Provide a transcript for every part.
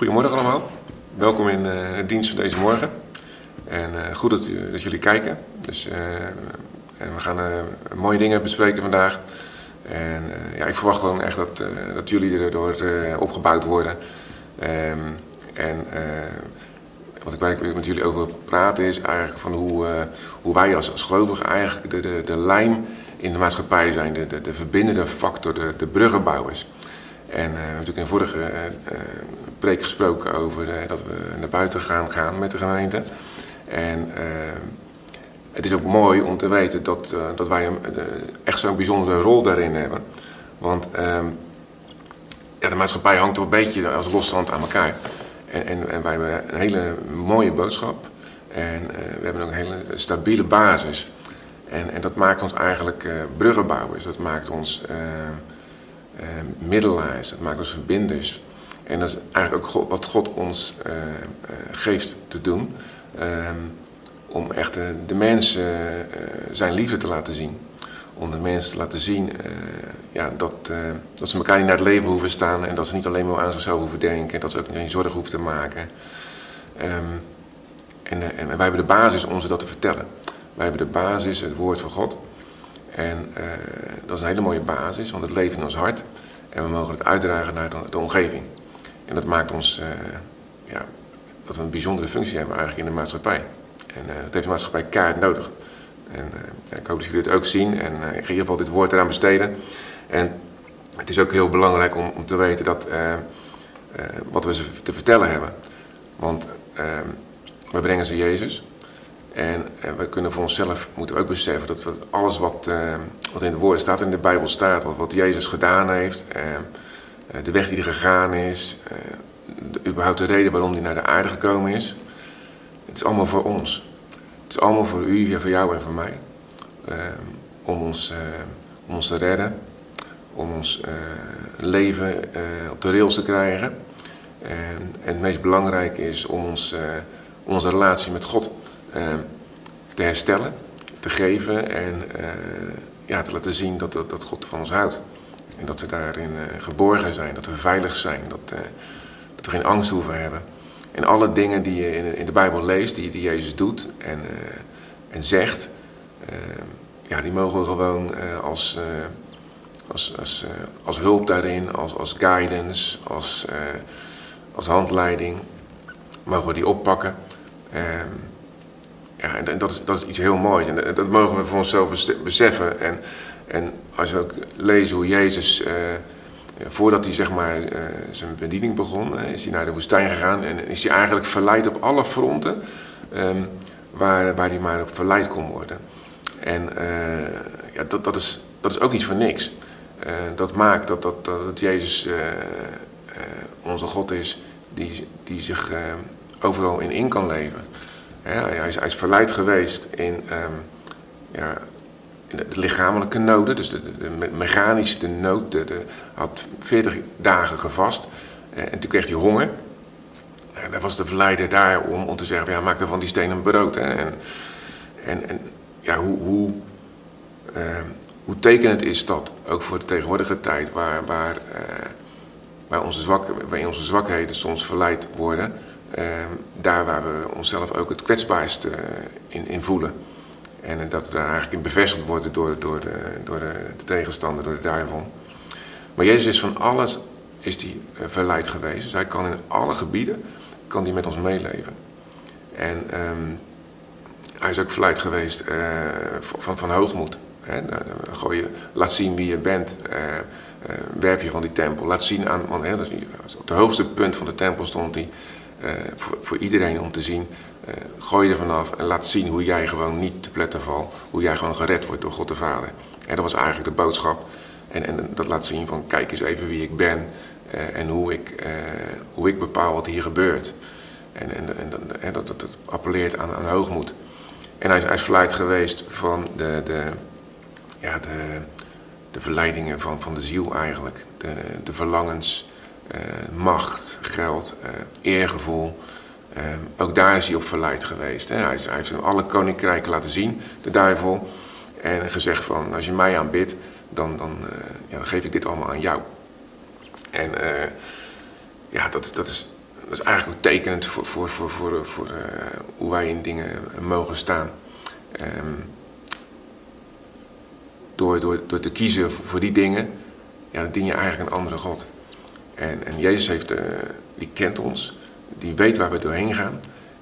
Goedemorgen allemaal. Welkom in uh, de dienst van deze morgen. En uh, goed dat, dat, jullie kijken. Dus, uh, en we gaan mooie dingen bespreken vandaag. En ja, ik verwacht gewoon echt dat, dat jullie erdoor opgebouwd worden. Um, en wat ik waar met jullie over praten is eigenlijk van hoe, hoe wij als, als gelovigen eigenlijk de, de, lijm in de maatschappij zijn. De, de, de verbindende factor, de, de bruggenbouwers. En uh, we hebben natuurlijk in vorige uh, preek gesproken over dat we naar buiten gaan gaan met de gemeente. En het is ook mooi om te weten dat, dat wij een, echt zo'n bijzondere rol daarin hebben. Want ehm, ja, de maatschappij hangt toch een beetje als losstand aan elkaar. En, en, en, wij hebben een hele mooie boodschap. En we hebben ook een hele stabiele basis. En, en dat maakt ons eigenlijk bruggenbouwers. Dat maakt ons uh, middelaars, het maakt ons verbinders. En dat is eigenlijk ook wat God ons uh, uh, geeft te doen. Ehm, om echt de mensen zijn liefde te laten zien. Om de mensen te laten zien ja, dat, dat ze elkaar niet naar het leven hoeven staan. En dat ze niet alleen maar aan zichzelf hoeven denken. Dat ze ook geen zorg hoeven te maken. Um, en, en wij hebben de basis om ze dat te vertellen. Wij hebben de basis, het woord van God. En uh, dat is een hele mooie basis, want het leeft in ons hart. En we mogen het uitdragen naar de, omgeving. En dat maakt ons, uh, ja, dat we een bijzondere functie hebben eigenlijk in de maatschappij. En dat heeft de maatschappij kaart nodig. En ik hoop dat jullie het ook zien. En ik ga in ieder geval dit woord eraan besteden. En het is ook heel belangrijk om, om te weten dat, wat we ze te vertellen hebben. Want we brengen ze Jezus. En, en, we kunnen voor onszelf moeten ook beseffen dat alles wat, uh, wat in het woord staat, in de Bijbel staat, wat, wat Jezus gedaan heeft, uh, de weg die hij gegaan is, de, überhaupt de reden waarom hij naar de aarde gekomen is. Het is allemaal voor ons. Het is allemaal voor u, voor jou en voor mij. om, ons, om ons te redden, om ons leven op de rails te krijgen. En, en, het meest belangrijke is om ons, onze relatie met God te herstellen, te geven en uh, ja, te laten zien dat, dat, God van ons houdt. En dat we daarin uh, geborgen zijn, dat we veilig zijn, dat, dat we geen angst hoeven hebben. En alle dingen die je in, in de Bijbel leest, die, die Jezus doet en, en zegt, ja, die mogen we gewoon als, als, als, als hulp daarin, als, als guidance, als, als handleiding, mogen we die oppakken. Ehm, ja, en dat is, dat is iets heel moois. En dat mogen we voor onszelf beseffen. En, en als je ook leest hoe Jezus, uh, voordat hij zeg maar, uh, zijn bediening begon, uh, is hij naar de woestijn gegaan. En is hij eigenlijk verleid op alle fronten um, waar, waar hij maar op verleid kon worden. En ja, dat, dat, is, dat is ook niet voor niks. dat maakt dat, dat, dat Jezus onze God is die, die zich overal in in kan leven. Ja, hij, is, verleid geweest in, um, ja, in de, lichamelijke noden, dus de, de, mechanische nood. De, had 40 dagen gevast eh, en toen kreeg hij honger. En daar was de verleider daar om, te zeggen, ja, maak er van die steen een brood. En, en, ja, hoe, hoe, uh, hoe tekenend is dat, ook voor de tegenwoordige tijd, waar, waar, uh, waar, onze zwak, waar onze zwakheden soms verleid worden... Uh, daar waar we onszelf ook het kwetsbaarst uh, in, in, voelen. En dat we daar eigenlijk in bevestigd worden door, door, de, door de, de, tegenstander, door de duivel. Maar Jezus is van alles is die, uh, verleid geweest. Dus hij kan in alle gebieden kan die met ons meeleven. En um, hij is ook verleid geweest van, van hoogmoed. Hè? Gooi je, laat zien wie je bent. werp je van die tempel. Laat zien aan. Want, hè, op het hoogste punt van de tempel stond hij. Uh, voor, voor, iedereen om te zien. Uh, gooi je er vanaf en laat zien hoe jij gewoon niet te pletten valt. Hoe jij gewoon gered wordt door God de Vader. En dat was eigenlijk de boodschap. En, en dat laat zien van kijk eens even wie ik ben. Uh, en hoe ik, hoe ik bepaal wat hier gebeurt. En, en, en, dat, dat, dat, appelleert aan, aan hoogmoed. En hij is, hij is verleid geweest van de, de, ja, de, de verleidingen van, van de ziel eigenlijk. De, de verlangens macht, geld, uh, eergevoel. Uh, ook daar is hij op verleid geweest. Hè. Hij, hij, heeft alle koninkrijken laten zien, de duivel. En gezegd van, als je mij aanbidt, dan, dan, ja, dan geef ik dit allemaal aan jou. En ja, dat, dat, is, dat is eigenlijk ook tekenend voor, voor, voor, voor, voor hoe wij in dingen mogen staan. Ehm, door, door, door te kiezen voor, die dingen, ja, dan dien je eigenlijk een andere God. En, en Jezus heeft, die kent ons, die weet waar we doorheen gaan.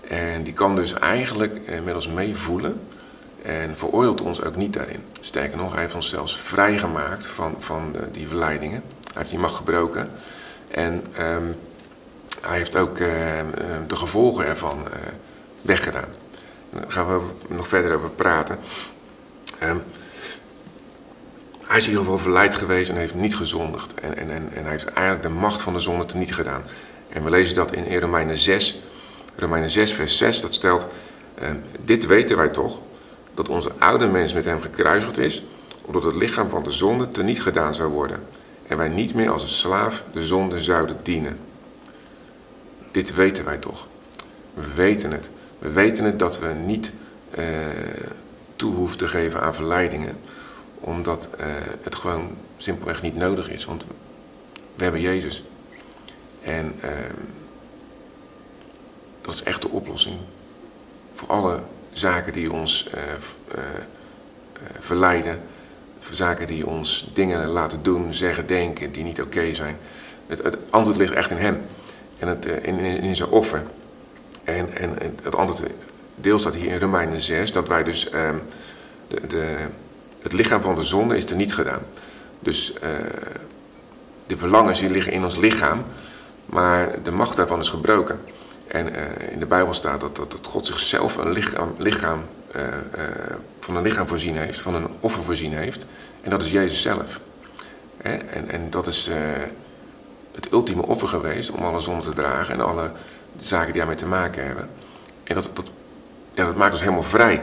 En die kan dus eigenlijk met ons meevoelen en veroordeelt ons ook niet daarin. Sterker nog, hij heeft ons zelfs vrijgemaakt van, van die verleidingen. Hij heeft die macht gebroken. En ehm, hij heeft ook de gevolgen ervan weggedaan. Daar gaan we nog verder over praten. Hij is in ieder geval verleid geweest en heeft niet gezondigd. En, en, en, en hij heeft eigenlijk de macht van de zonde teniet gedaan. En we lezen dat in Romeinen 6, Romeinen 6 vers 6. Dat stelt, uh, dit weten wij toch, dat onze oude mens met hem gekruisigd is, opdat het lichaam van de zonde teniet gedaan zou worden. En wij niet meer als een slaaf de zonde zouden dienen. Dit weten wij toch. We weten het. We weten het dat we niet uh, toe hoeven te geven aan verleidingen. Omdat uh, het gewoon simpelweg niet nodig is. Want we hebben Jezus. En uh, dat is echt de oplossing. Voor alle zaken die ons verleiden. Voor zaken die ons dingen laten doen, zeggen, denken die niet oké zijn. Het, het antwoord ligt echt in hem en het, eh, in, in, zijn offer. En, en, het andere deel staat hier in Romeinen 6, dat wij dus uh, de, de, het lichaam van de zonde is er niet gedaan. Dus uh, de verlangens die liggen in ons lichaam, maar de macht daarvan is gebroken. En uh, in de Bijbel staat dat, dat, God zichzelf een lichaam, lichaam van een lichaam voorzien heeft, van een offer voorzien heeft. En dat is Jezus zelf. Hè? En, en dat is het ultieme offer geweest om alle zonde te dragen en alle zaken die daarmee te maken hebben. En dat, dat, ja, dat maakt ons helemaal vrij.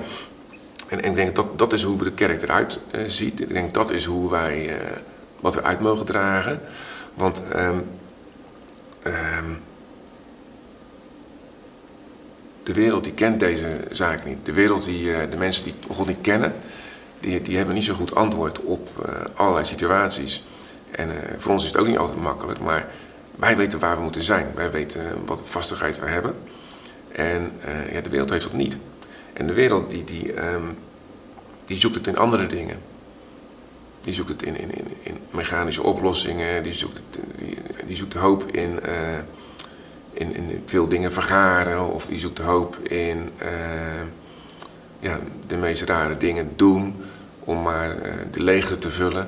En, ik denk dat dat is hoe we de kerk eruit uh, ziet. Ik denk dat is hoe wij, uh, wat we uit mogen dragen. Want um, um, de wereld die kent deze zaken niet. De wereld, die, uh, de mensen die God niet kennen, die, die hebben niet zo goed antwoord op allerlei situaties. En voor ons is het ook niet altijd makkelijk, maar wij weten waar we moeten zijn. Wij weten wat vastigheid we hebben. En ja, de wereld heeft dat niet. En de wereld die, die, um, die zoekt het in andere dingen. Die zoekt het in, in, in, in mechanische oplossingen. Die zoekt, het, die, die zoekt hoop in, uh, in, in veel dingen vergaren. Of die zoekt hoop in ja, de meest rare dingen doen. Om maar de leegte te vullen.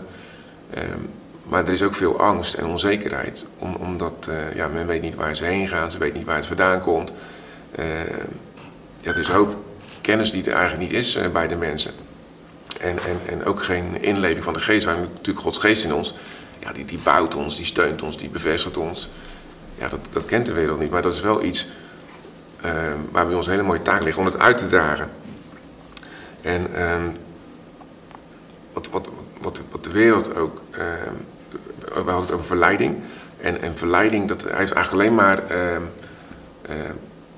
Um, maar er is ook veel angst en onzekerheid. Om, omdat ja, men weet niet waar ze heen gaan, ze weet niet waar het vandaan komt. Uh, ja, er is hoop kennis die er eigenlijk niet is uh, bij de mensen. En, en, en ook geen inleving van de geest. We hebben natuurlijk Gods geest in ons. Ja, die, die bouwt ons, die steunt ons, die bevestigt ons. Ja, dat, dat kent de wereld niet. Maar dat is wel iets waar bij ons een hele mooie taak ligt om het uit te dragen. En ehm, wat, wat, wat, wat de wereld ook ehm, we hadden het over verleiding. En, en verleiding, dat heeft eigenlijk alleen maar uh, uh,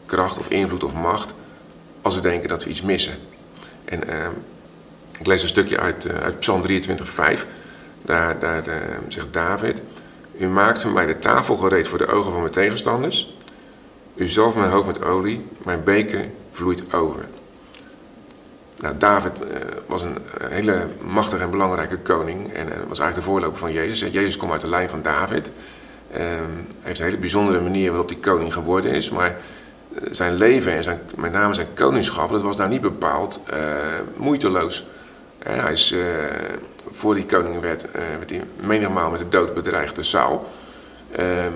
kracht of invloed of macht als we denken dat we iets missen. En uh, ik lees een stukje uit, uh, uit Psalm 23, 5. Daar, daar zegt David: U maakt van mij de tafel gereed voor de ogen van mijn tegenstanders. U zalft mijn hoofd met olie, mijn beker vloeit over. Nou, David uh, was een eh, hele machtige en belangrijke koning en was eigenlijk de voorloper van Jezus. Jezus komt uit de lijn van David. Uh, hij heeft een hele bijzondere manier waarop hij koning geworden is. Maar zijn leven en zijn, met name zijn koningschap, dat was nou niet bepaald moeiteloos. hij is, voor die koning werd, werd hij menigmaal met de dood bedreigd door Saul. Ehm,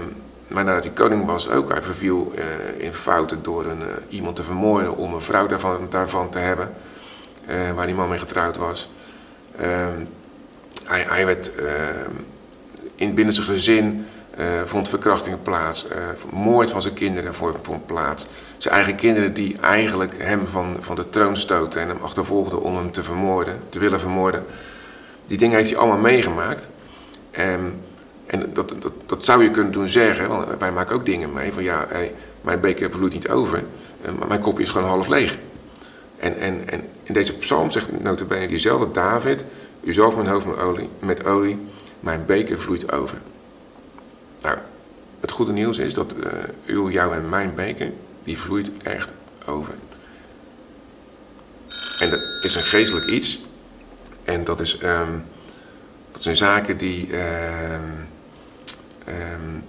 maar nadat hij koning was ook, hij verviel in fouten door een, iemand te vermoorden om een vrouw daarvan, daarvan te hebben. Waar die man mee getrouwd was. Uh, hij, hij, werd uh, in binnen zijn gezin eh, vond verkrachtingen plaats, moord van zijn kinderen vond plaats. Zijn eigen kinderen die eigenlijk hem van, van de troon stoten en hem achtervolgden om hem te vermoorden, te willen vermoorden. Die dingen heeft hij allemaal meegemaakt. Um, en dat, dat, dat zou je kunnen doen zeggen, want wij maken ook dingen mee. Van ja, mijn beker vloeit niet over, maar mijn kopje is gewoon half leeg. En, en, en in deze psalm zegt notabene diezelfde David... U zalft mijn hoofd met olie, mijn beker vloeit over. Nou, het goede nieuws is dat uh, uw, jouw en mijn beker, die vloeit echt over. En dat is een geestelijk iets. En dat, is, um, dat zijn zaken die, um, um,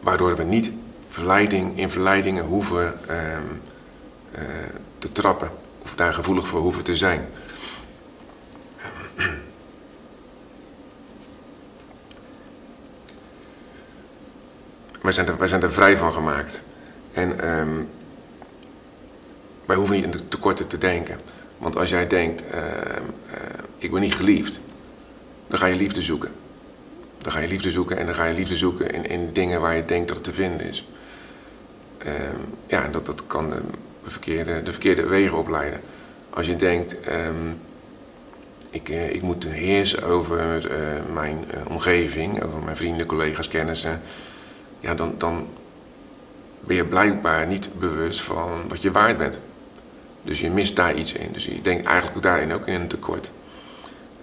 waardoor we niet verleiding, in verleidingen hoeven uh, te trappen. Of daar gevoelig voor hoeven te zijn. Wij zijn, er, wij zijn er vrij van gemaakt. En um, wij hoeven niet in de tekorten te denken. Want als jij denkt, uh, uh, ik ben niet geliefd, dan ga je liefde zoeken. Dan ga je liefde zoeken en dan ga je liefde zoeken in, in dingen waar je denkt dat het te vinden is. Uh, ja, dat, dat kan de verkeerde, de verkeerde wegen opleiden. Als je denkt, ik, uh, ik moet heersen over uh, mijn omgeving, over mijn vrienden, collega's, kennissen. Ja, dan, dan ben je blijkbaar niet bewust van wat je waard bent. Dus je mist daar iets in. Dus je denkt eigenlijk daarin ook in een tekort.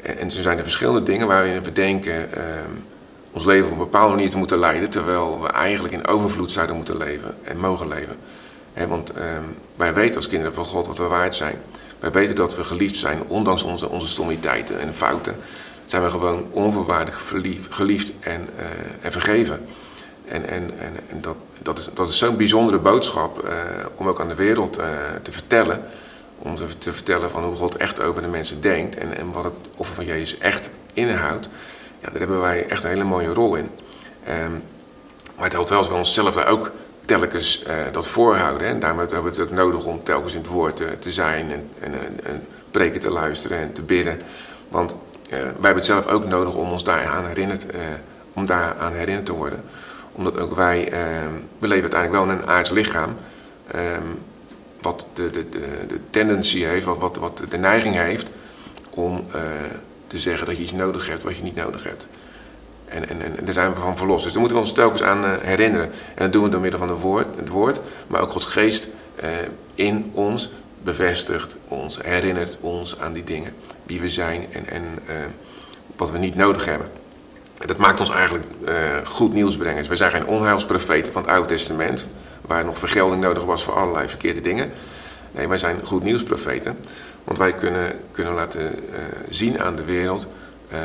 En, en er zijn er verschillende dingen waarin we denken uh, ons leven op een bepaalde manier te moeten leiden, terwijl we eigenlijk in overvloed zouden moeten leven en mogen leven. Want uh, wij weten als kinderen van God wat we waard zijn. Wij weten dat we geliefd zijn, ondanks onze, onze stommiteiten en fouten. Zijn we gewoon onvoorwaardig geliefd en, uh, en vergeven. En, en, en, en dat, dat is, dat is zo'n bijzondere boodschap uh, om ook aan de wereld uh, te vertellen. Om ze te vertellen van hoe God echt over de mensen denkt en, en wat het offer van Jezus echt inhoudt. Ja, daar hebben wij echt een hele mooie rol in. Um, maar het helpt wel als we onszelf daar ook telkens uh, dat voorhouden. En daarom hebben we het ook nodig om telkens in het woord te, te zijn en, en, en, preken te luisteren en te bidden. Want wij hebben het zelf ook nodig om ons daaraan herinnerd, om daaraan herinnerd te worden omdat ook wij, uh, we leven uiteindelijk wel in een aards lichaam. Uh, wat de, de, de, de tendency heeft, wat, wat, wat de neiging heeft om uh, te zeggen dat je iets nodig hebt wat je niet nodig hebt. En, en, en daar zijn we van verlost. Dus daar moeten we ons telkens aan uh, herinneren. En dat doen we door middel van het woord, het woord maar ook Gods geest uh, in ons bevestigt ons, herinnert ons aan die dingen. Wie we zijn en, en wat we niet nodig hebben. Dat maakt ons eigenlijk uh, goed nieuwsbrengers. We zijn geen onheilsprofeten van het Oude Testament, waar nog vergelding nodig was voor allerlei verkeerde dingen. Nee, wij zijn goed nieuwsprofeten, want wij kunnen, kunnen laten uh, zien aan de wereld uh,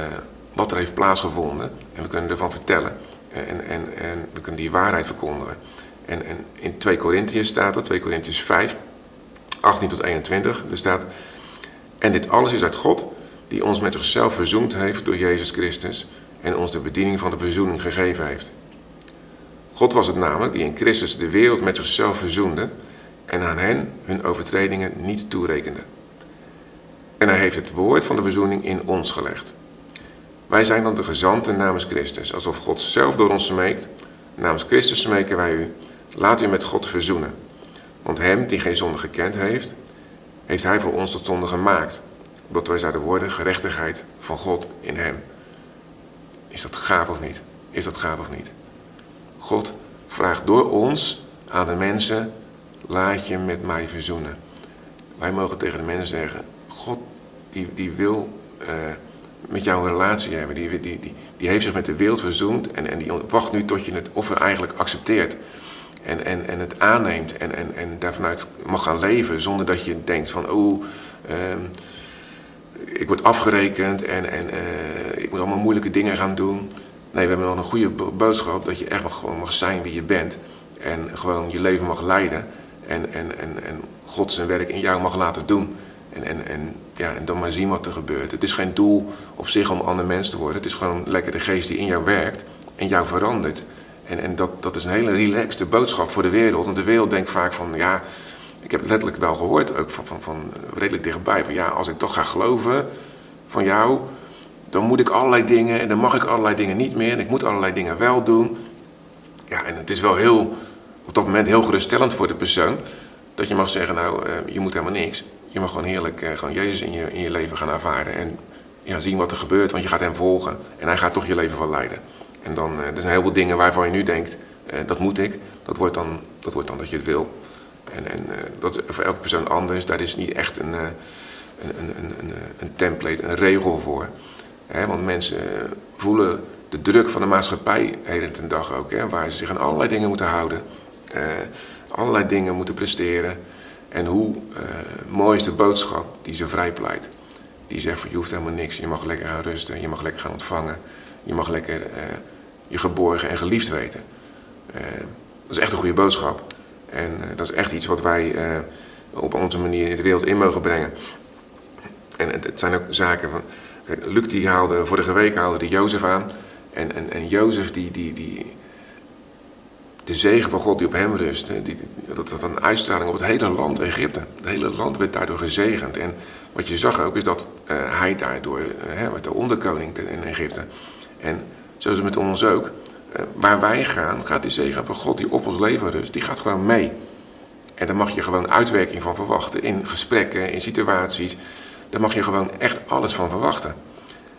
wat er heeft plaatsgevonden. En we kunnen ervan vertellen. En, en, en we kunnen die waarheid verkondigen. En, en in 2 Korintiërs staat er, 2 Korintiërs 5, 18 tot 21, er staat... En dit alles is uit God, die ons met zichzelf verzoend heeft door Jezus Christus en ons de bediening van de verzoening gegeven heeft. God was het namelijk die in Christus de wereld met zichzelf verzoende en aan hen hun overtredingen niet toerekende. En hij heeft het woord van de verzoening in ons gelegd. Wij zijn dan de gezanten namens Christus, alsof God zelf door ons smeekt. Namens Christus smeken wij u, laat u met God verzoenen. Want hem die geen zonde gekend heeft, heeft hij voor ons tot zonde gemaakt, opdat wij zouden worden gerechtigheid van God in hem. Is dat gaaf of niet? Is dat gaaf of niet? God vraagt door ons aan de mensen: laat je met mij verzoenen. Wij mogen tegen de mensen zeggen: God die, die wil uh, met jou een relatie hebben. Die, die, die, die heeft zich met de wereld verzoend en, en die wacht nu tot je het offer eigenlijk accepteert. En, en, en het aanneemt en, en, en daarvanuit mag gaan leven zonder dat je denkt van oh, uh, ik word afgerekend en, en uh, ik moet allemaal moeilijke dingen gaan doen. Nee, we hebben nog een goede boodschap dat je echt gewoon mag zijn wie je bent. En gewoon je leven mag leiden. En, en, en, en God zijn werk in jou mag laten doen. En, en, en, ja, en dan maar zien wat er gebeurt. Het is geen doel op zich om ander mens te worden. Het is gewoon lekker de geest die in jou werkt en jou verandert. En, en dat, dat is een hele relaxte boodschap voor de wereld. Want de wereld denkt vaak van, ja, ik heb het letterlijk wel gehoord, ook van, van, van redelijk dichtbij. Van ja, als ik toch ga geloven van jou, dan moet ik allerlei dingen en dan mag ik allerlei dingen niet meer. En ik moet allerlei dingen wel doen. Ja, en het is wel heel, op dat moment heel geruststellend voor de persoon. Dat je mag zeggen, nou, uh, je moet helemaal niks. Je mag gewoon heerlijk uh, gewoon Jezus in je, in je leven gaan ervaren. En ja, zien wat er gebeurt, want je gaat hem volgen. En hij gaat toch je leven van leiden. En dan, uh, er zijn heel veel dingen waarvan je nu denkt, dat moet ik. Dat wordt, dan, dat wordt dan dat je het wil. En, en uh, dat is voor elke persoon anders. Daar is niet echt een, een, een, een, een template, een regel voor. Want mensen voelen de druk van de maatschappij heden ten dag ook. Waar ze zich aan allerlei dingen moeten houden. Allerlei dingen moeten presteren. En hoe mooi is de boodschap die ze vrijpleit. Die zegt van je hoeft helemaal niks. Je mag lekker gaan rusten. Je mag lekker gaan ontvangen. Je mag lekker je geborgen en geliefd weten. dat is echt een goede boodschap. En dat is echt iets wat wij op onze manier in de wereld in mogen brengen. En het, zijn ook zaken van... Luc die haalde, vorige week haalde die Jozef aan. En, en, en Jozef, die, die, die, de zegen van God die op hem rust, die, dat had een uitstraling op het hele land Egypte. Het hele land werd daardoor gezegend. En wat je zag ook is dat hij daardoor, uh, werd de onderkoning in Egypte. En zo is het met ons ook. Uh, waar wij gaan, gaat die zegen van God die op ons leven rust, die gaat gewoon mee. En daar mag je gewoon uitwerking van verwachten in gesprekken, in situaties. Daar mag je gewoon echt alles van verwachten.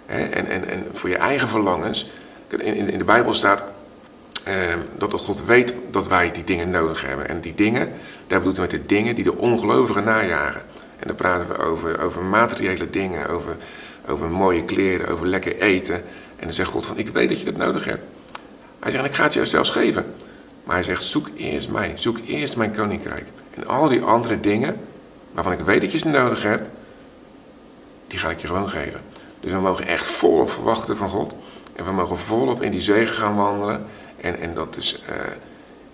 En, en, en voor je eigen verlangens. In, in de Bijbel staat eh, dat God weet dat wij die dingen nodig hebben. En die dingen, daar bedoelt hij met de dingen die de ongelovigen najagen. En dan praten we over, over materiële dingen, over, over mooie kleren, over lekker eten. En dan zegt God van, ik weet dat je dat nodig hebt. Hij zegt, ik ga het je zelfs geven. Maar hij zegt, zoek eerst mij, zoek eerst mijn koninkrijk. En al die andere dingen, waarvan ik weet dat je ze nodig hebt, die ga ik je gewoon geven. Dus we mogen echt volop verwachten van God. En we mogen volop in die zegen gaan wandelen. En, en dat is uh,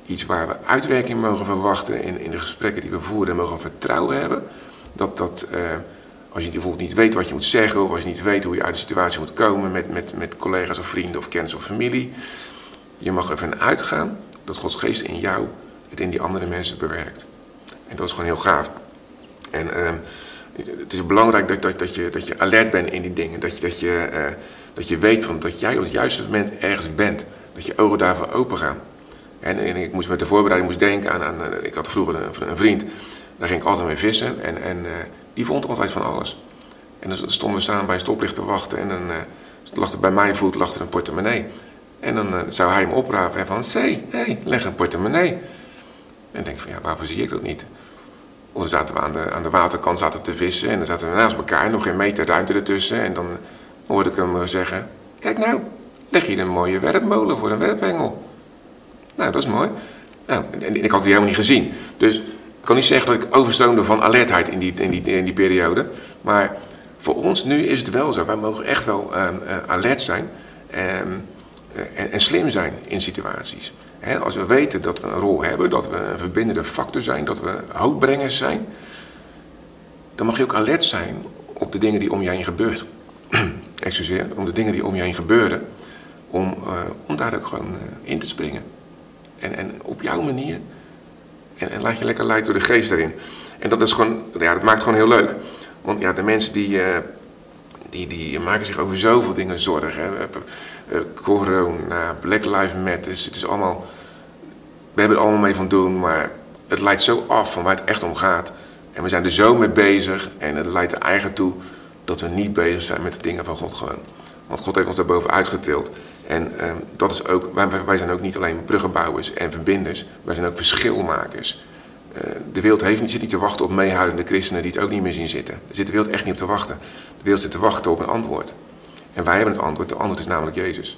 iets waar we uitwerking mogen verwachten in, in de gesprekken die we voeren. En mogen vertrouwen hebben. Dat, dat uh, als je bijvoorbeeld niet weet wat je moet zeggen. Of als je niet weet hoe je uit de situatie moet komen met, met, met collega's of vrienden of kennis of familie. Je mag ervan uitgaan dat Gods geest in jou het in die andere mensen bewerkt. En dat is gewoon heel gaaf. En uh, het is belangrijk dat, dat, dat, je, dat je alert bent in die dingen. Dat je, dat je, uh, dat je weet van, dat jij op het juiste moment ergens bent. Dat je ogen daarvoor open gaan. En, en ik moest met de voorbereiding moest denken aan, aan uh, ik had vroeger een, vriend, daar ging ik altijd mee vissen. En, en uh, die vond altijd van alles. En dan stonden we samen bij een stoplicht te wachten. En dan lag er bij mijn voet lag er een portemonnee. En dan zou hij hem oprapen en van, hé, hey, leg een portemonnee. En denk van, ja, waarvoor zie ik dat niet? Of zaten we aan de, aan de waterkant zaten te vissen en dan zaten we naast elkaar, nog geen meter ruimte ertussen. En dan hoorde ik hem zeggen, kijk nou, leg hier een mooie werpmolen voor een werphengel. Nou, dat is mooi. Nou, en, ik had die helemaal niet gezien. Dus ik kan niet zeggen dat ik overstroomde van alertheid in die, in die, in die periode. Maar voor ons nu is het wel zo. Wij mogen echt wel um, uh, alert zijn um, en, en slim zijn in situaties als we weten dat we een rol hebben, dat we een verbindende factor zijn, dat we hoopbrengers zijn, dan mag je ook alert zijn op de dingen die om je heen gebeuren. Excuseer, om de dingen die om je heen gebeuren, om, uh, daar ook gewoon uh, in te springen. En, en op jouw manier. En, en, laat je lekker leiden door de geest erin. En dat is gewoon, ja, dat maakt gewoon heel leuk. Want ja, de mensen die, die, die maken zich over zoveel dingen zorgen. Hè. Uh, corona, Black Lives Matter, het is allemaal... We hebben er allemaal mee van doen, maar het leidt zo af van waar het echt om gaat. En we zijn er zo mee bezig en het leidt er eigenlijk toe dat we niet bezig zijn met de dingen van God gewoon. Want God heeft ons daarboven uitgetild. En uh, dat is ook, wij, zijn ook niet alleen bruggenbouwers en verbinders, wij zijn ook verschilmakers. Uh, de wereld heeft zit niet te wachten op meehuilende christenen die het ook niet meer zien zitten. Daar zit de wereld echt niet op te wachten. De wereld zit te wachten op een antwoord. En wij hebben het antwoord. De antwoord is namelijk Jezus.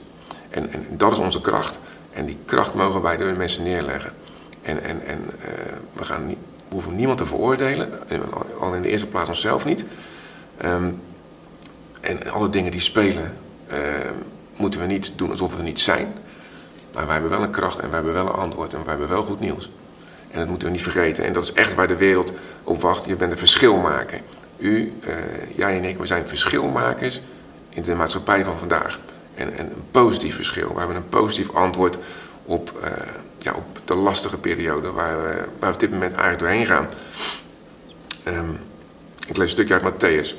En, en dat is onze kracht. En die kracht mogen wij door de mensen neerleggen. En, en, en uh, we, gaan hoeven niemand te veroordelen. Al in de eerste plaats onszelf niet. Um, en alle dingen die spelen, uh, moeten we niet doen alsof we niet zijn. Maar wij hebben wel een kracht en wij hebben wel een antwoord en wij hebben wel goed nieuws. En dat moeten we niet vergeten. En dat is echt waar de wereld op wacht. Je bent een verschilmaker. U, jij en ik, we zijn verschilmakers in de maatschappij van vandaag. En, en een positief verschil. We hebben een positief antwoord op, uh, ja, op de lastige periode waar we, waar we op dit moment eigenlijk doorheen gaan. Um, ik lees een stukje uit Matthäus.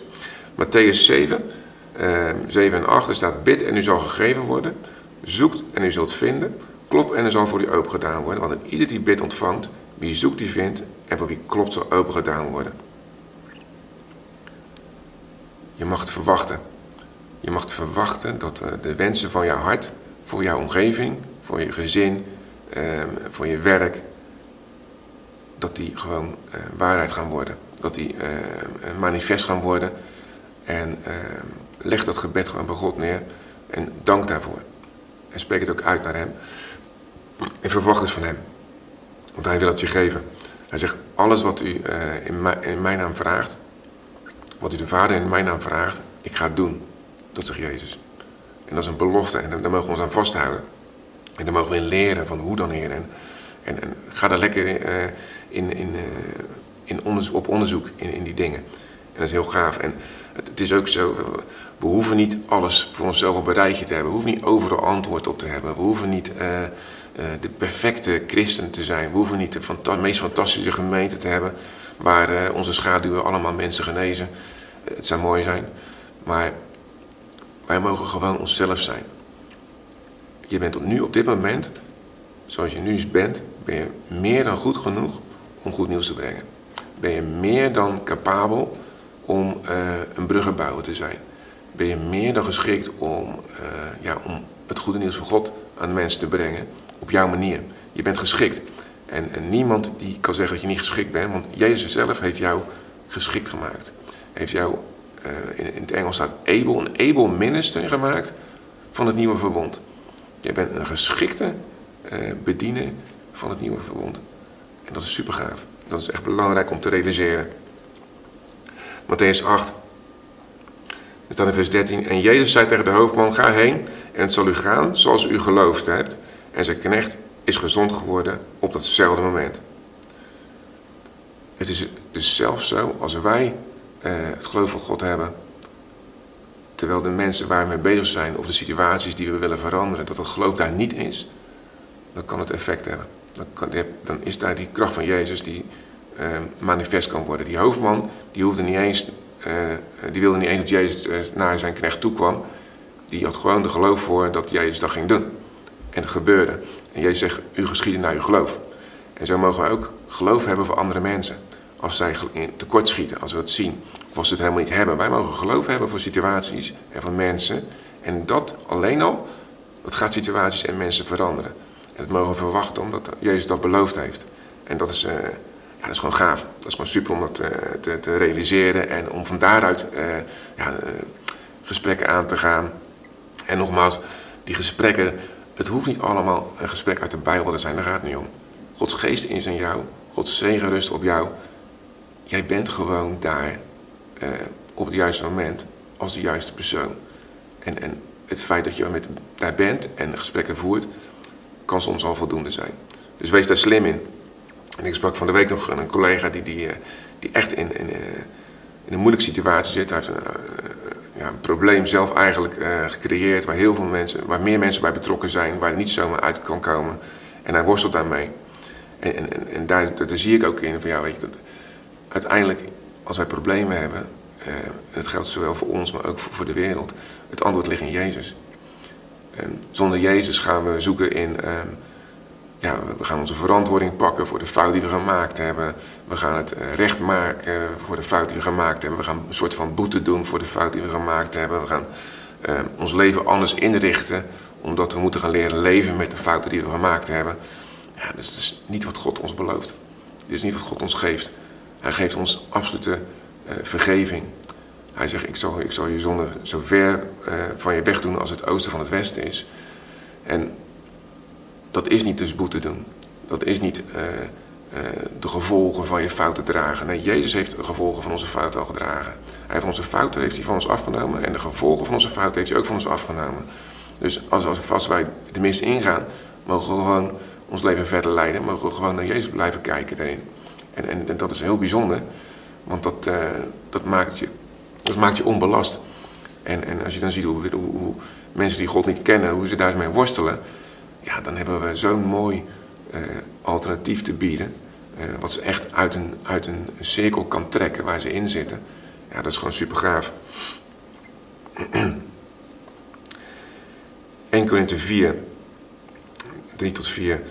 Matthäus 7, uh, 7 en 8, er staat: Bid en u zal gegeven worden. Zoekt en u zult vinden. Klop en er zal voor u open gedaan worden. Want ieder die bid ontvangt, wie zoekt die vindt. En voor wie klopt zal open gedaan worden. Je mag het verwachten. Je mag verwachten dat eh, de wensen van je hart voor jouw omgeving, voor je gezin, ehm, voor je werk, dat die gewoon eh, waarheid gaan worden. Dat die eh, manifest gaan worden. En ehm, leg dat gebed gewoon bij God neer en dank daarvoor. En spreek het ook uit naar hem. En verwacht het van hem. Want hij wil het je geven. Hij zegt, alles wat u in mijn naam vraagt, wat u de Vader in mijn naam vraagt, ik ga het doen. Dat zegt Jezus. En dat is een belofte en daar mogen we ons aan vasthouden. En daar mogen we in leren van hoe dan, Heer. En, en, ga daar lekker uh, in, in, uh, in onderzoek, op onderzoek in, in die dingen. En dat is heel gaaf. En het, is ook zo, we hoeven niet alles voor onszelf op een rijtje te hebben. We hoeven niet overal antwoord op te hebben. We hoeven niet uh, de perfecte christen te zijn. We hoeven niet de meest fantastische gemeente te hebben. Waar onze schaduwen allemaal mensen genezen. het zou mooi zijn. Maar wij mogen gewoon onszelf zijn. Je bent op nu op dit moment, zoals je nu bent, ben je meer dan goed genoeg om goed nieuws te brengen. Ben je meer dan capabel om uh, een bruggenbouwer te zijn. Ben je meer dan geschikt om, uh, ja, om het goede nieuws van God aan de mensen te brengen op jouw manier. Je bent geschikt. En, en niemand die kan zeggen dat je niet geschikt bent, want Jezus zelf heeft jou geschikt gemaakt. Heeft jou, in, in, het Engels staat able, een able minister gemaakt van het nieuwe verbond. Jij bent een geschikte bediener van het nieuwe verbond. En dat is super gaaf. Dat is echt belangrijk om te realiseren. Matthäus 8. Er staat in vers 13. En Jezus zei tegen de hoofdman: Ga heen en het zal u gaan zoals u geloofd hebt. En zijn knecht is gezond geworden op datzelfde moment. Het is dus zelfs zo, als wij eh, het geloof van God hebben, terwijl de mensen waar we mee bezig zijn, of de situaties die we willen veranderen, dat het geloof daar niet is, dan kan het effect hebben. Dan, kan, dan is daar die kracht van Jezus die uh, manifest kan worden. Die hoofdman, die hoefde niet eens, uh, die wilde niet eens dat Jezus naar zijn knecht toe kwam. Die had gewoon de geloof voor dat Jezus dat ging doen. En het gebeurde. En Jezus zegt, u geschieden naar uw geloof. En zo mogen we ook geloof hebben voor andere mensen. Als zij tekort schieten, als we het zien. Of als ze het helemaal niet hebben. Wij mogen geloof hebben voor situaties en voor mensen. En dat alleen al, dat gaat situaties en mensen veranderen. En dat mogen we verwachten omdat Jezus dat beloofd heeft. En dat is, uh, ja, dat is gewoon gaaf. Dat is gewoon super om dat uh, te, te, realiseren. En om van daaruit uh, ja, gesprekken aan te gaan. En nogmaals, die gesprekken, het hoeft niet allemaal een gesprek uit de Bijbel te zijn. Daar gaat het niet om. Gods geest is in jou. Gods zegen rust op jou. Jij bent gewoon daar op het juiste moment als de juiste persoon. En, en het feit dat je met, daar bent en gesprekken voert, kan soms al voldoende zijn. Dus wees daar slim in. En ik sprak van de week nog een collega die, die, die echt in, in, in een moeilijke situatie zit. Hij heeft een, ja, een probleem zelf eigenlijk gecreëerd waar heel veel mensen, waar meer mensen bij betrokken zijn, waar niet zomaar uit kan komen. En hij worstelt daarmee. En, en, en daar, daar, zie ik ook in van ja, weet je, dat, uiteindelijk als wij problemen hebben, en dat geldt zowel voor ons, maar ook voor, de wereld, het antwoord ligt in Jezus. En zonder Jezus gaan we zoeken in. Uh, ja, we gaan onze verantwoording pakken voor de fout die we gemaakt hebben. We gaan het recht maken voor de fout die we gemaakt hebben. We gaan een soort van boete doen voor de fout die we gemaakt hebben. We gaan uh, ons leven anders inrichten, omdat we moeten gaan leren leven met de fouten die we gemaakt hebben. Ja, dus dat is niet wat God ons belooft. Dit is niet wat God ons geeft. Hij geeft ons absolute uh, vergeving. Hij zegt, ik zal, ik zal je zonde zo ver uh, van je weg doen als het oosten van het westen is. En dat is niet dus boete doen. Dat is niet uh, de gevolgen van je fouten dragen. Nee, Jezus heeft de gevolgen van onze fouten al gedragen. Hij heeft onze fouten heeft hij van ons afgenomen. En de gevolgen van onze fouten heeft hij ook van ons afgenomen. Dus als, als, als wij ingaan, mogen we gewoon ons leven verder leiden. Mogen we gewoon naar Jezus blijven kijken. En, en, dat is heel bijzonder. Want dat, uh, dat maakt je dat maakt je onbelast. En, en als je dan ziet hoe, hoe, mensen die God niet kennen, hoe ze daarmee worstelen, ja, dan hebben we zo'n mooi uh, alternatief te bieden. Uh, wat ze echt uit een, uit een cirkel kan trekken waar ze in zitten. Ja, dat is gewoon super gaaf. 1 Korinthe 4, 3 tot 4.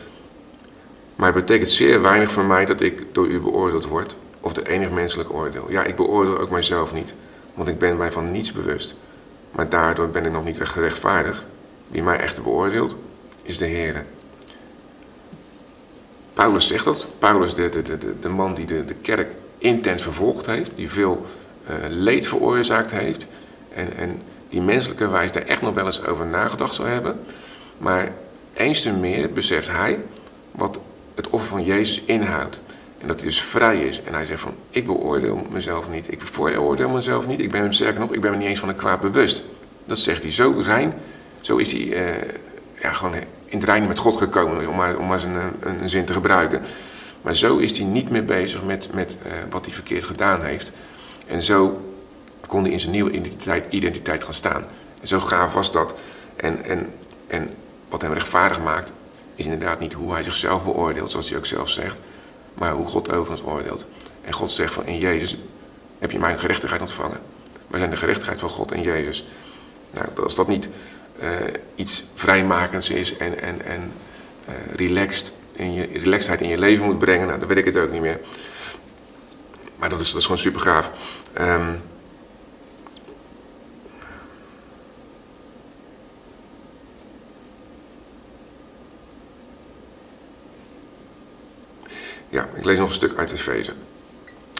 Maar het betekent zeer weinig voor mij dat ik door u beoordeeld word, of de enig menselijk oordeel. Ja, ik beoordeel ook mijzelf niet want ik ben mij van niets bewust. Maar daardoor ben ik nog niet gerechtvaardigd. Wie mij echter beoordeelt, is de Heer. Paulus zegt dat. Paulus, de, de, de, de man die de, de kerk intens vervolgd heeft, die veel uh, leed veroorzaakt heeft. En, en die menselijke wijze daar echt nog wel eens over nagedacht zou hebben. Maar eens te meer beseft hij wat het offer van Jezus inhoudt. En dat hij dus vrij is. En hij zegt van, ik beoordeel mezelf niet. Ik veroordeel mezelf niet. Ik ben sterker nog, ik ben me niet eens van een kwaad bewust. Dat zegt hij zo rein. Zo is hij uh, ja, gewoon in het reinen met God gekomen, om maar, om maar zijn, een, een zin te gebruiken. Maar zo is hij niet meer bezig met, met uh, wat hij verkeerd gedaan heeft. En zo kon hij in zijn nieuwe identiteit, identiteit gaan staan. En zo gaaf was dat. En, en, en wat hem rechtvaardig maakt, is inderdaad niet hoe hij zichzelf beoordeelt, zoals hij ook zelf zegt, maar hoe God over ons oordeelt. En God zegt van in Jezus heb je mijn gerechtigheid ontvangen. Wij zijn de gerechtigheid van God in Jezus. Nou, als dat niet uh, iets vrijmakends is en, en, en uh, relaxed in je, relaxedheid in je leven moet brengen, nou, dan weet ik het ook niet meer. Maar dat is, dat is gewoon super gaaf. Um, Ja, ik lees nog een stuk uit Efeze.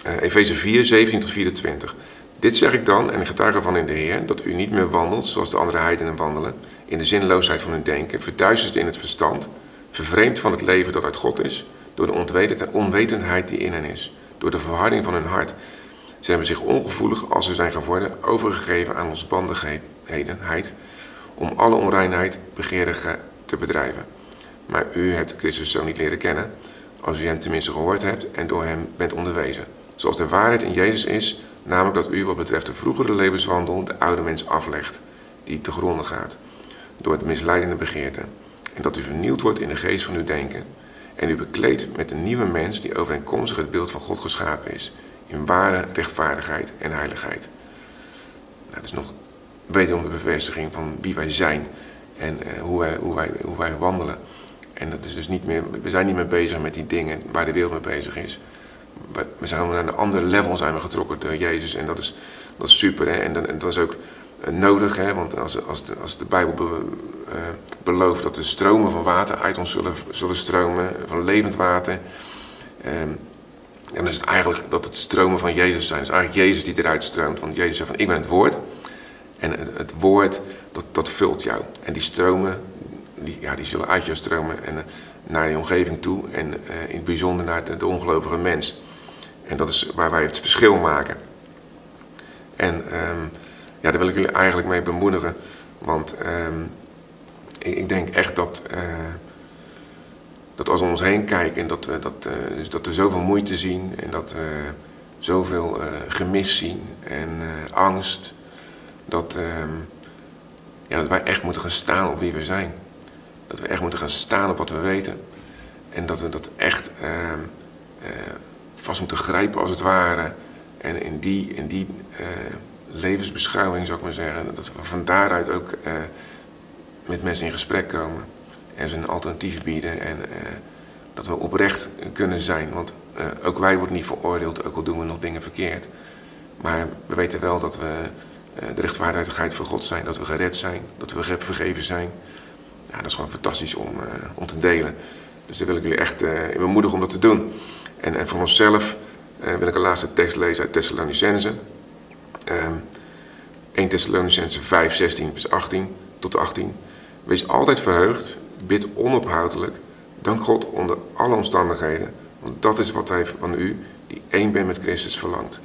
Uh, Efeze 4, 17 tot 24. Dit zeg ik dan, en ik getuige ervan in de Heer, dat u niet meer wandelt zoals de andere heidenen wandelen, in de zinloosheid van hun denken, verduisterd in het verstand, vervreemd van het leven dat uit God is, door de onwetendheid die in hen is, door de verharding van hun hart. Ze hebben zich ongevoelig, als ze zijn geworden, overgegeven aan losbandigheid, om alle onreinheid begeerig te bedrijven. Maar u hebt Christus zo niet leren kennen, als u hem tenminste gehoord hebt en door hem bent onderwezen. Zoals de waarheid in Jezus is, namelijk dat u wat betreft de vroegere levenswandel de oude mens aflegt, die te gronden gaat, door de misleidende begeerte. En dat u vernieuwd wordt in de geest van uw denken. En u bekleedt met een nieuwe mens die overeenkomstig het beeld van God geschapen is, in ware rechtvaardigheid en heiligheid. Nou, dat is nog wederom de bevestiging van wie wij zijn en uh, hoe, wij, hoe, wij, hoe wij wandelen. En dat is dus niet meer, we zijn niet meer bezig met die dingen waar de wereld mee bezig is. We zijn naar een ander level zijn we getrokken door Jezus. En dat is, dat is super. Hè? En, en dat is ook eh, nodig. Hè? Want als, als, de, als de Bijbel be, uh, belooft dat de stromen van water uit ons zullen, zullen stromen. Van levend water. Um, dan is het eigenlijk dat het stromen van Jezus zijn. Het is eigenlijk Jezus die eruit stroomt. Want Jezus zegt van ik ben het woord. En het, het woord dat, dat vult jou. En die stromen die, ja, die zullen uit je stromen en, uh, naar je omgeving toe. En uh, in het bijzonder naar de, ongelovige mens. En dat is waar wij het verschil maken. En um, ja, daar wil ik jullie eigenlijk mee bemoedigen. Want um, ik, ik, denk echt dat, uh, dat als we om ons heen kijken... en dat we, dat, dat we zoveel moeite zien en dat we zoveel gemis zien en angst... Dat, um, ja, dat wij echt moeten gaan staan op wie we zijn. Dat we echt moeten gaan staan op wat we weten. En dat we dat echt uh, uh, vast moeten grijpen als het ware. En in die, in die uh, levensbeschouwing zou ik maar zeggen. Dat we van daaruit ook eh, met mensen in gesprek komen. En ze een alternatief bieden. En dat we oprecht kunnen zijn. Want ook wij worden niet veroordeeld, ook al doen we nog dingen verkeerd. Maar we weten wel dat we de rechtvaardigheid van God zijn. Dat we gered zijn. Dat we vergeven zijn ja, dat is gewoon fantastisch om, uh, om te delen. Dus daar wil ik jullie echt uh, in bemoedigen om dat te doen. En, en voor onszelf uh, wil ik een laatste tekst lezen uit Thessalonicense. 1 Thessalonicense 5, 16 vers 18 tot 18. Wees altijd verheugd, bid onophoudelijk, dank God onder alle omstandigheden, want dat is wat hij van u, die één bent met Christus, verlangt.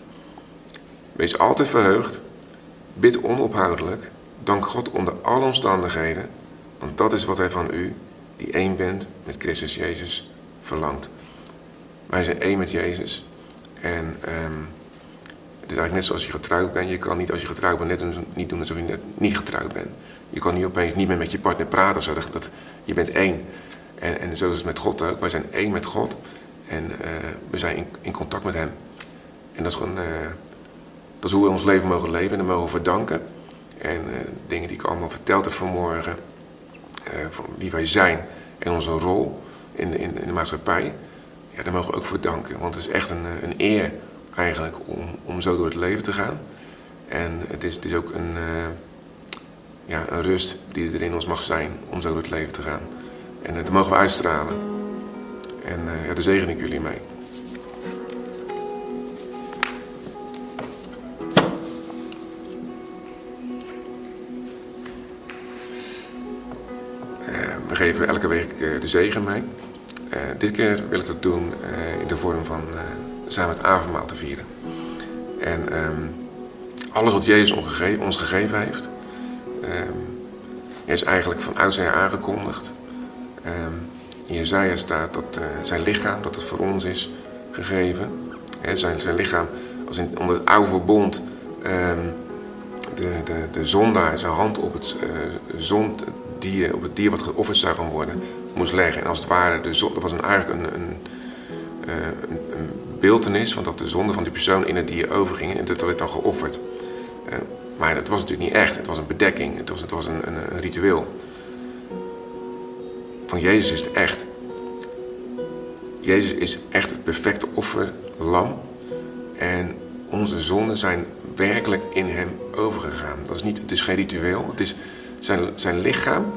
Wees altijd verheugd, bid onophoudelijk, dank God onder alle omstandigheden, want dat is wat hij van u, die één bent met Christus Jezus, verlangt. Wij zijn één met Jezus. En um, het is eigenlijk net zoals je getrouwd bent. Je kan niet als je getrouwd bent net niet doen alsof je net niet getrouwd bent. Je kan niet opeens niet meer met je partner praten. Dat, je bent één. En, en zo is het met God ook. Wij zijn één met God. En uh, we zijn in, in, contact met Hem. En dat is gewoon... Uh, dat is hoe we ons leven mogen leven. En daar mogen we verdanken. En uh, dingen die ik allemaal verteld heb vanmorgen wie wij zijn en onze rol in de, in, de maatschappij, ja, daar mogen we ook voor danken. Want het is echt een, eh, een eer eigenlijk om, om zo door het leven te gaan. En het is, het is ook een, uh, ja, een rust die er in ons mag zijn om zo door het leven te gaan. En dat mogen we uitstralen. En ja, daar zegen ik jullie mee. Geven elke week eh, de zegen mee. Eh, dit keer wil ik dat doen in de vorm van samen het avondmaal te vieren. En ehm, alles wat Jezus ons gegeven heeft, ehm, is eigenlijk van oudsher aangekondigd. Um, in Jezaja staat dat zijn lichaam, dat het voor ons is gegeven. zijn, zijn lichaam, als in, onder het oude verbond, de, de, de zondaar zijn hand op het, zond, dier, op het dier wat geofferd zou gaan worden, moest leggen. En als het ware, de zon, dat was een, eigenlijk een, uh, een, een beeldenis van dat de zonde van die persoon in het dier overging en dat werd dan geofferd. Uh, maar het was natuurlijk niet echt, het was een bedekking, het was, het was een, een, een ritueel. Van Jezus is het echt. Jezus is echt het perfecte offerlam. En onze zonden zijn werkelijk in hem overgegaan. Dat is niet, het is geen ritueel. Het is, zijn, zijn lichaam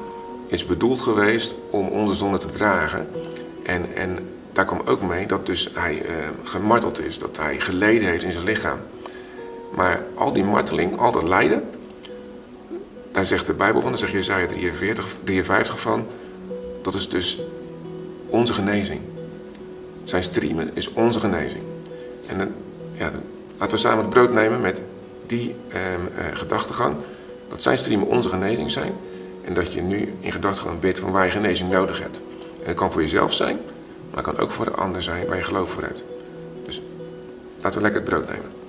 is bedoeld geweest om onze zonde te dragen. En, en daar kwam ook mee dat dus hij uh, gemarteld is. Dat hij geleden heeft in zijn lichaam. Maar al die marteling, al dat lijden... Daar zegt de Bijbel van, daar zegt Jezaja 43, 53 van... Dat is dus onze genezing. Zijn streamen is onze genezing. En dan, ja, laten we samen het brood nemen met die ehm, eh, gedachtegang. Dat zijn streamen onze genezing zijn. En dat je nu in gedachtegang weet van waar je genezing nodig hebt. En het kan voor jezelf zijn, maar het kan ook voor de ander zijn waar je geloof voor hebt. Dus laten we lekker het brood nemen.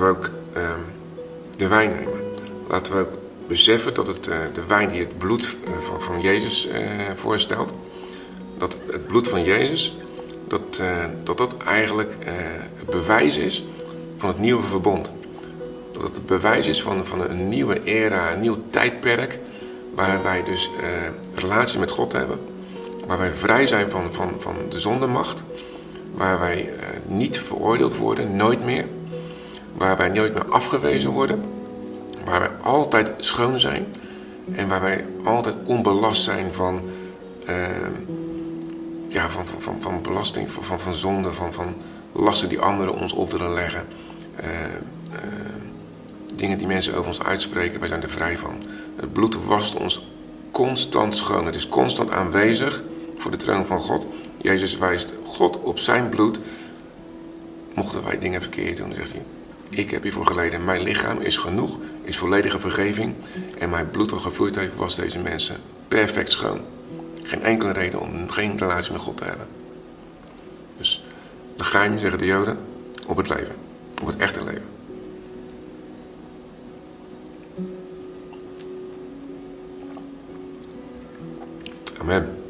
We ook ehm, de wijn nemen. Laten we ook beseffen dat het, uh, de wijn die het bloed uh, van, van Jezus uh, voorstelt, dat het bloed van Jezus, dat dat, dat eigenlijk het bewijs is van het nieuwe verbond. Dat het het bewijs is van, van een nieuwe era, een nieuw tijdperk, waar wij dus relatie met God hebben, waar wij vrij zijn van, van, van de zondemacht, waar wij niet veroordeeld worden, nooit meer waar wij nooit meer afgewezen worden, waar wij altijd schoon zijn en waar wij altijd onbelast zijn van, uh, ja, van, van, van, belasting, van, van, van zonde, van, van lasten die anderen ons op willen leggen. Uh, uh, dingen die mensen over ons uitspreken, wij zijn er vrij van. Het bloed wast ons constant schoon. Het is constant aanwezig voor de troon van God. Jezus wijst God op zijn bloed. Mochten wij dingen verkeerd doen, zegt hij, ik heb hiervoor geleden. Mijn lichaam is genoeg, is volledige vergeving. En mijn bloed wat gevloeid heeft, was deze mensen perfect schoon. Geen enkele reden om geen relatie met God te hebben. Dus de geheim, zeggen de Joden, op het leven. Op het echte leven. Amen.